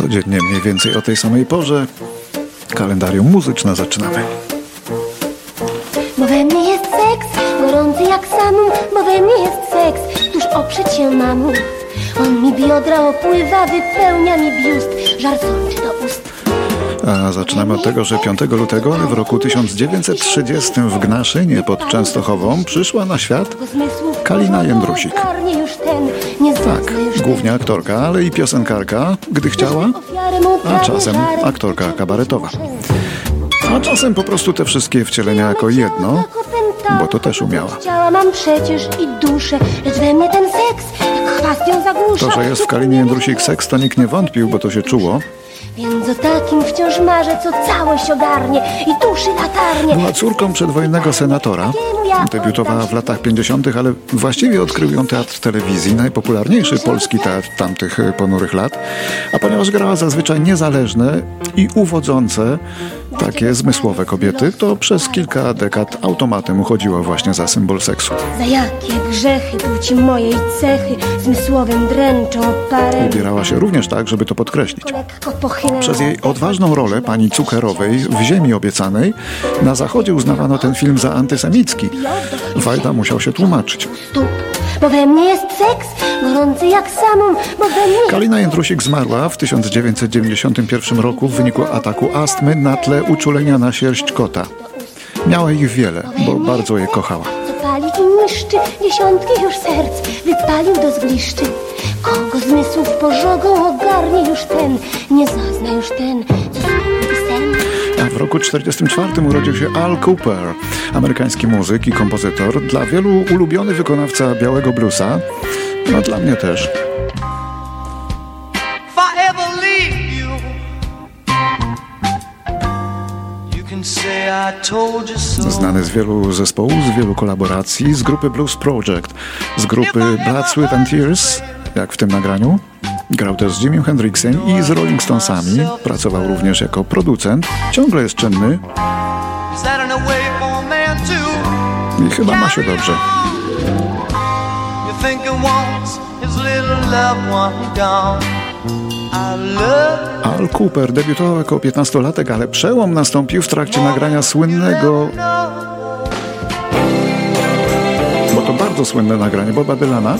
Codziennie mniej więcej o tej samej porze kalendarium muzyczne zaczynamy. Bo we mnie jest seks, gorący jak samum, bo we mnie jest seks, tuż oprzeć się mamu. On mi biodra opływa, wypełnia mi biust, żar sączy do ust. A zaczynamy od tego, że 5 lutego w roku 1930 w Gnaszynie pod Częstochową przyszła na świat Kalina Jędrusik. już ten, głównie aktorka, ale i piosenkarka, gdy chciała, a czasem aktorka kabaretowa. A czasem po prostu te wszystkie wcielenia jako jedno, bo to też umiała. Mam przecież i duszę, lecz we mnie ten seks, zagłusza. To, że jest w Kalinie Jędrusik seks, to nikt nie wątpił, bo to się czuło. Więc o takim wciąż marzę, co całość ogarnie i tuszy latarnie. Była córką przedwojennego senatora. Debiutowała w latach 50., ale właściwie odkrył ją teatr telewizji, najpopularniejszy polski teatr tamtych e, ponurych lat. A ponieważ grała zazwyczaj niezależne i uwodzące, takie zmysłowe kobiety, to przez kilka dekad automatem uchodziła właśnie za symbol seksu. Za jakie grzechy płci mojej cechy zmysłowym dręczą parę. Ubierała się również tak, żeby to podkreślić. Przez jej odważną rolę pani Cukerowej w Ziemi Obiecanej na Zachodzie uznawano ten film za antysemicki. Wajda musiał się tłumaczyć. Stóp, bo we mnie jest seks, gorący jak bo we mnie Kalina Jędrusik zmarła w 1991 roku w wyniku ataku astmy na tle uczulenia na sierść kota. Miała ich wiele, bo bardzo je kochała. i niszczy dziesiątki już serc, wypalił do zgliszczy. Kogo zmysłów pożogą ogarnie już ten, nie zazna już ten, co w roku 1944 urodził się Al Cooper, amerykański muzyk i kompozytor, dla wielu ulubiony wykonawca białego bluesa, no dla mnie też. Znany z wielu zespołów, z wielu kolaboracji, z grupy Blues Project, z grupy Blood, Sweat and Tears, jak w tym nagraniu. Grał też z Jimmy Hendrixem i z Rolling Stonesami. Pracował również jako producent. Ciągle jest czynny i chyba ma się dobrze. Al Cooper debiutował jako 15-latek, ale przełom nastąpił w trakcie nagrania słynnego, bardzo słynne nagranie Boba Dylana,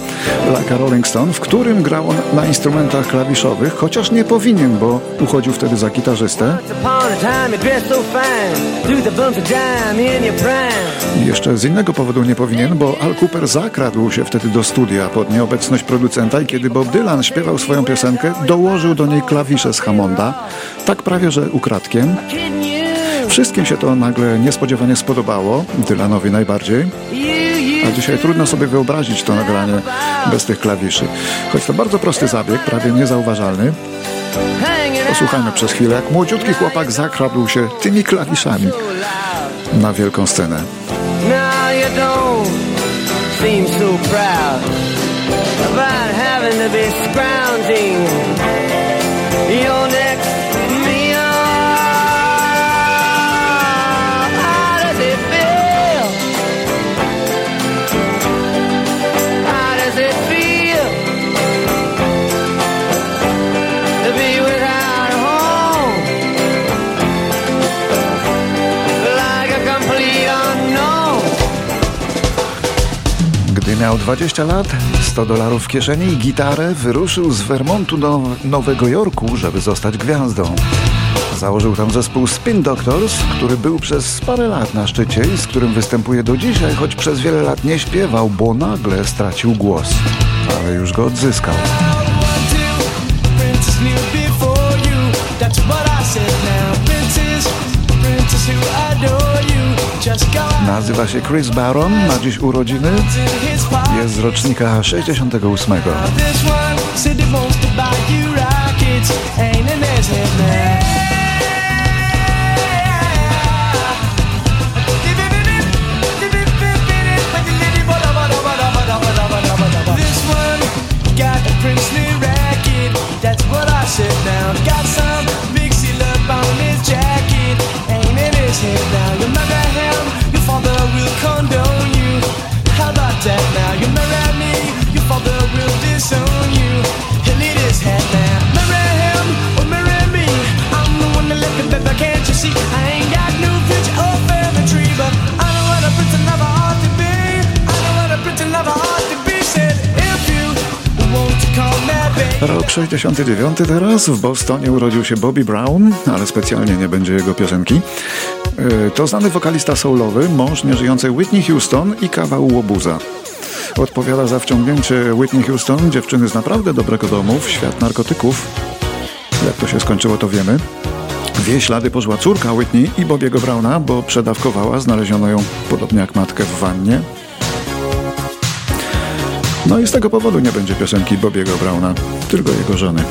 Like a Rolling Stone, w którym grał on na instrumentach klawiszowych, chociaż nie powinien, bo uchodził wtedy za gitarzystę. I jeszcze z innego powodu nie powinien, bo Al Cooper zakradł się wtedy do studia pod nieobecność producenta i kiedy Bob Dylan śpiewał swoją piosenkę, dołożył do niej klawisze z Hammonda, tak prawie że ukradkiem. Wszystkim się to nagle niespodziewanie spodobało, Dylanowi najbardziej. A dzisiaj trudno sobie wyobrazić to nagranie bez tych klawiszy. Choć to bardzo prosty zabieg, prawie niezauważalny. Posłuchajmy przez chwilę, jak młodziutki chłopak zakradł się tymi klawiszami na wielką scenę. Seem so proud about having to be scrounging 20 lat, 100 dolarów w kieszeni i gitarę, wyruszył z Vermontu do Nowego Jorku, żeby zostać gwiazdą. Założył tam zespół Spin Doctors, który był przez parę lat na szczycie i z którym występuje do dzisiaj, choć przez wiele lat nie śpiewał, bo nagle stracił głos. Ale już go odzyskał. Nazywa się Chris Baron, ma dziś urodziny, jest z rocznika 68. This one said he wants to buy you rockets. Ain't in his head now. This one got a princely racket. That's what I said now. Got some 69 teraz w Bostonie urodził się Bobby Brown, ale specjalnie nie będzie jego piosenki. E, to znany wokalista soulowy, mąż nieżyjącej Whitney Houston i kawał łobuza. Odpowiada za wciągnięcie Whitney Houston, dziewczyny z naprawdę dobrego domu, w świat narkotyków. Jak to się skończyło, to wiemy. W ślady poszła córka Whitney i Bobiego Browna, bo przedawkowała, znaleziono ją podobnie jak matkę w wannie. No i z tego powodu nie będzie piosenki Bobiego Browna, tylko jego żony.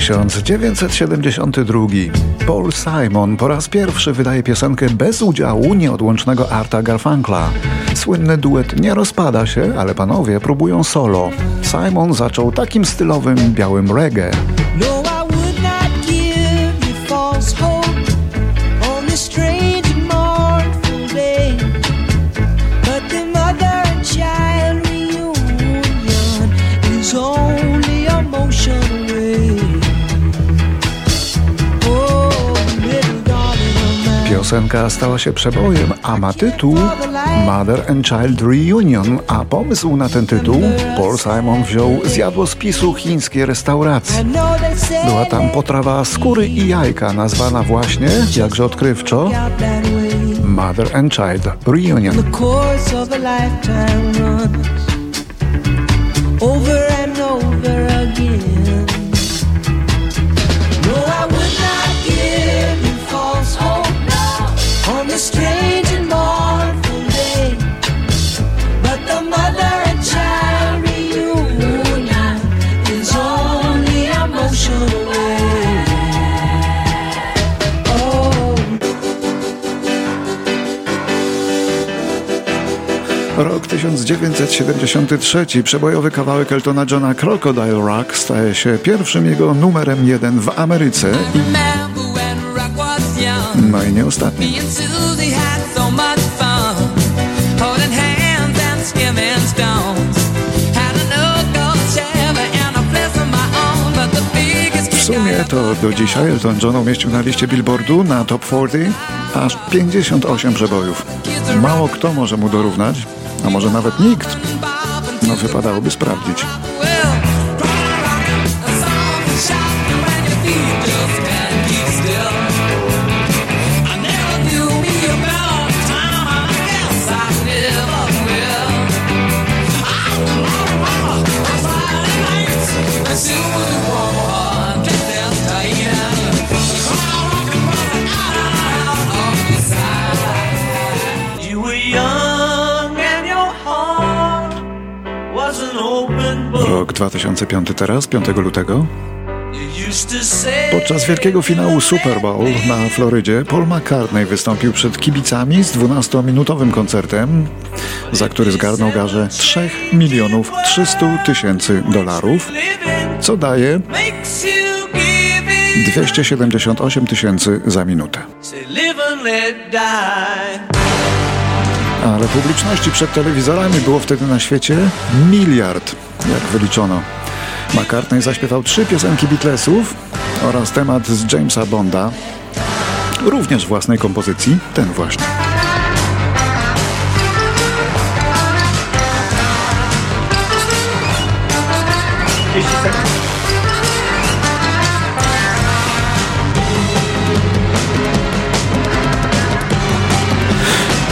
Tysiąc dziewięćset siedemdziesiąty drugi. Paul Simon po raz pierwszy wydaje piosenkę bez udziału nieodłącznego Arta Garfunkla. Słynny duet nie rozpada się, ale panowie próbują solo. Simon zaczął takim stylowym białym reggae. Piosenka stała się przebojem, a ma tytuł Mother and Child Reunion, a pomysł na ten tytuł Paul Simon wziął z jadłospisu chińskiej restauracji. Była tam potrawa skóry i jajka, nazwana właśnie, jakże odkrywczo. Mother and Child Reunion. Over and over Rok 1973. Przebojowy kawałek Eltona Johna Crocodile Rock staje się pierwszym jego numerem jeden w Ameryce no i nie ostatnim. W sumie to do dzisiaj Elton John umieścił na liście Billboardu na Top 40 aż 58 przebojów. Mało kto może mu dorównać, a może nawet nikt. No wypadałoby sprawdzić. 2005 teraz, 5 lutego. Podczas wielkiego finału Super Bowl na Florydzie Paul McCartney wystąpił przed kibicami z 12-minutowym koncertem, za który zgarnął garze 3 milionów 300 tysięcy dolarów, co daje makes you give it. 278 tysięcy za minutę. Ale publiczności przed telewizorami było wtedy na świecie miliard, jak wyliczono. McCartney zaśpiewał trzy piosenki Beatlesów oraz temat z Jamesa Bonda, również własnej kompozycji, ten właśnie.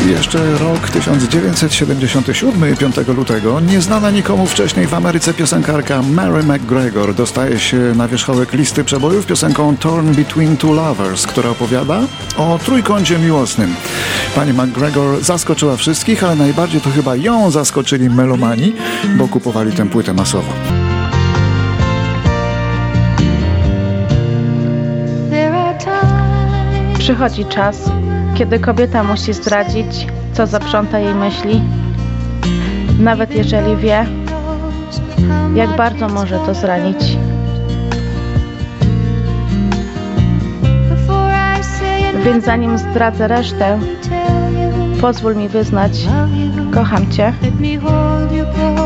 Jeszcze rok 1977, 5 lutego, nieznana nikomu wcześniej w Ameryce piosenkarka Mary McGregor dostaje się na wierzchołek listy przebojów piosenką Torn Between Two Lovers, która opowiada o trójkącie miłosnym. Pani McGregor zaskoczyła wszystkich, ale najbardziej to chyba ją zaskoczyli melomani, bo kupowali tę płytę masowo. Przychodzi czas, kiedy kobieta musi zdradzić, co zaprząta jej myśli, nawet jeżeli wie, jak bardzo może to zranić. Więc zanim zdradzę resztę, pozwól mi wyznać, kocham Cię.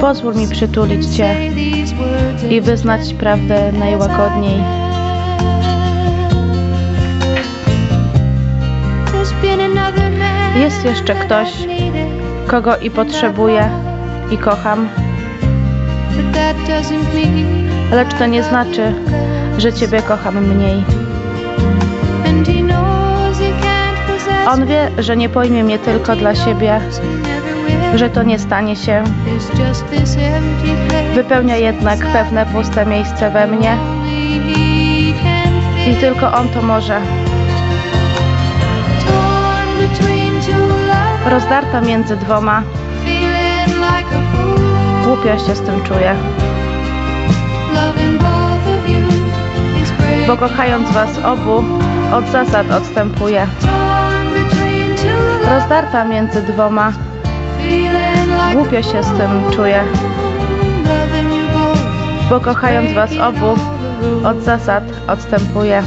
Pozwól mi przytulić Cię i wyznać prawdę najłagodniej. Jest jeszcze ktoś, kogo i potrzebuję i kocham, lecz to nie znaczy, że Ciebie kocham mniej. On wie, że nie pojmie mnie tylko dla siebie, że to nie stanie się. Wypełnia jednak pewne puste miejsce we mnie i tylko On to może. Rozdarta między dwoma, głupio się z tym czuję, bo kochając Was obu, od zasad odstępuję. Rozdarta między dwoma, głupio się z tym czuję, bo kochając Was obu, od zasad odstępuję.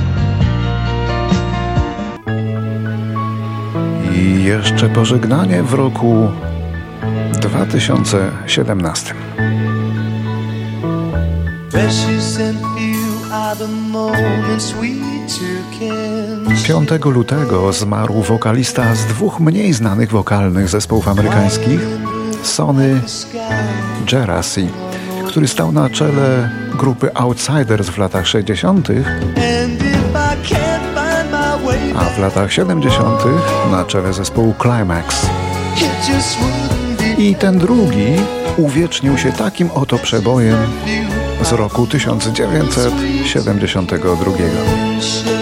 I jeszcze pożegnanie w roku 2017. Precious and few are the moments we took in 5 lutego zmarł wokalista z dwóch mniej znanych wokalnych zespołów amerykańskich, Sonny. Jeracy, który stał na czele grupy Outsiders w latach 60., a w latach 70. na czele zespołu Climax. I ten drugi uwiecznił się takim oto przebojem z roku 1972.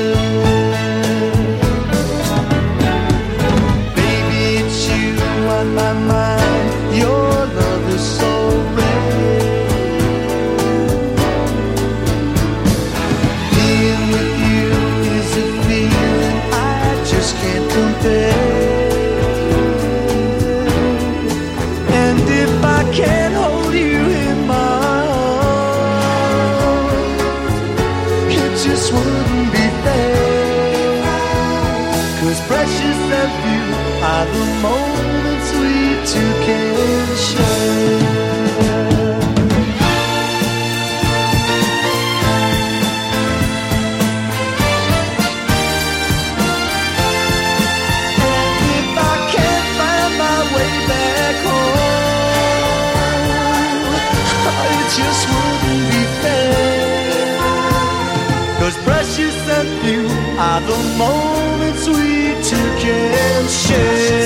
Precious and few are the moments we two can share. If I can't find my way back home, it just wouldn't be fair. Cause precious are the moments we two can share.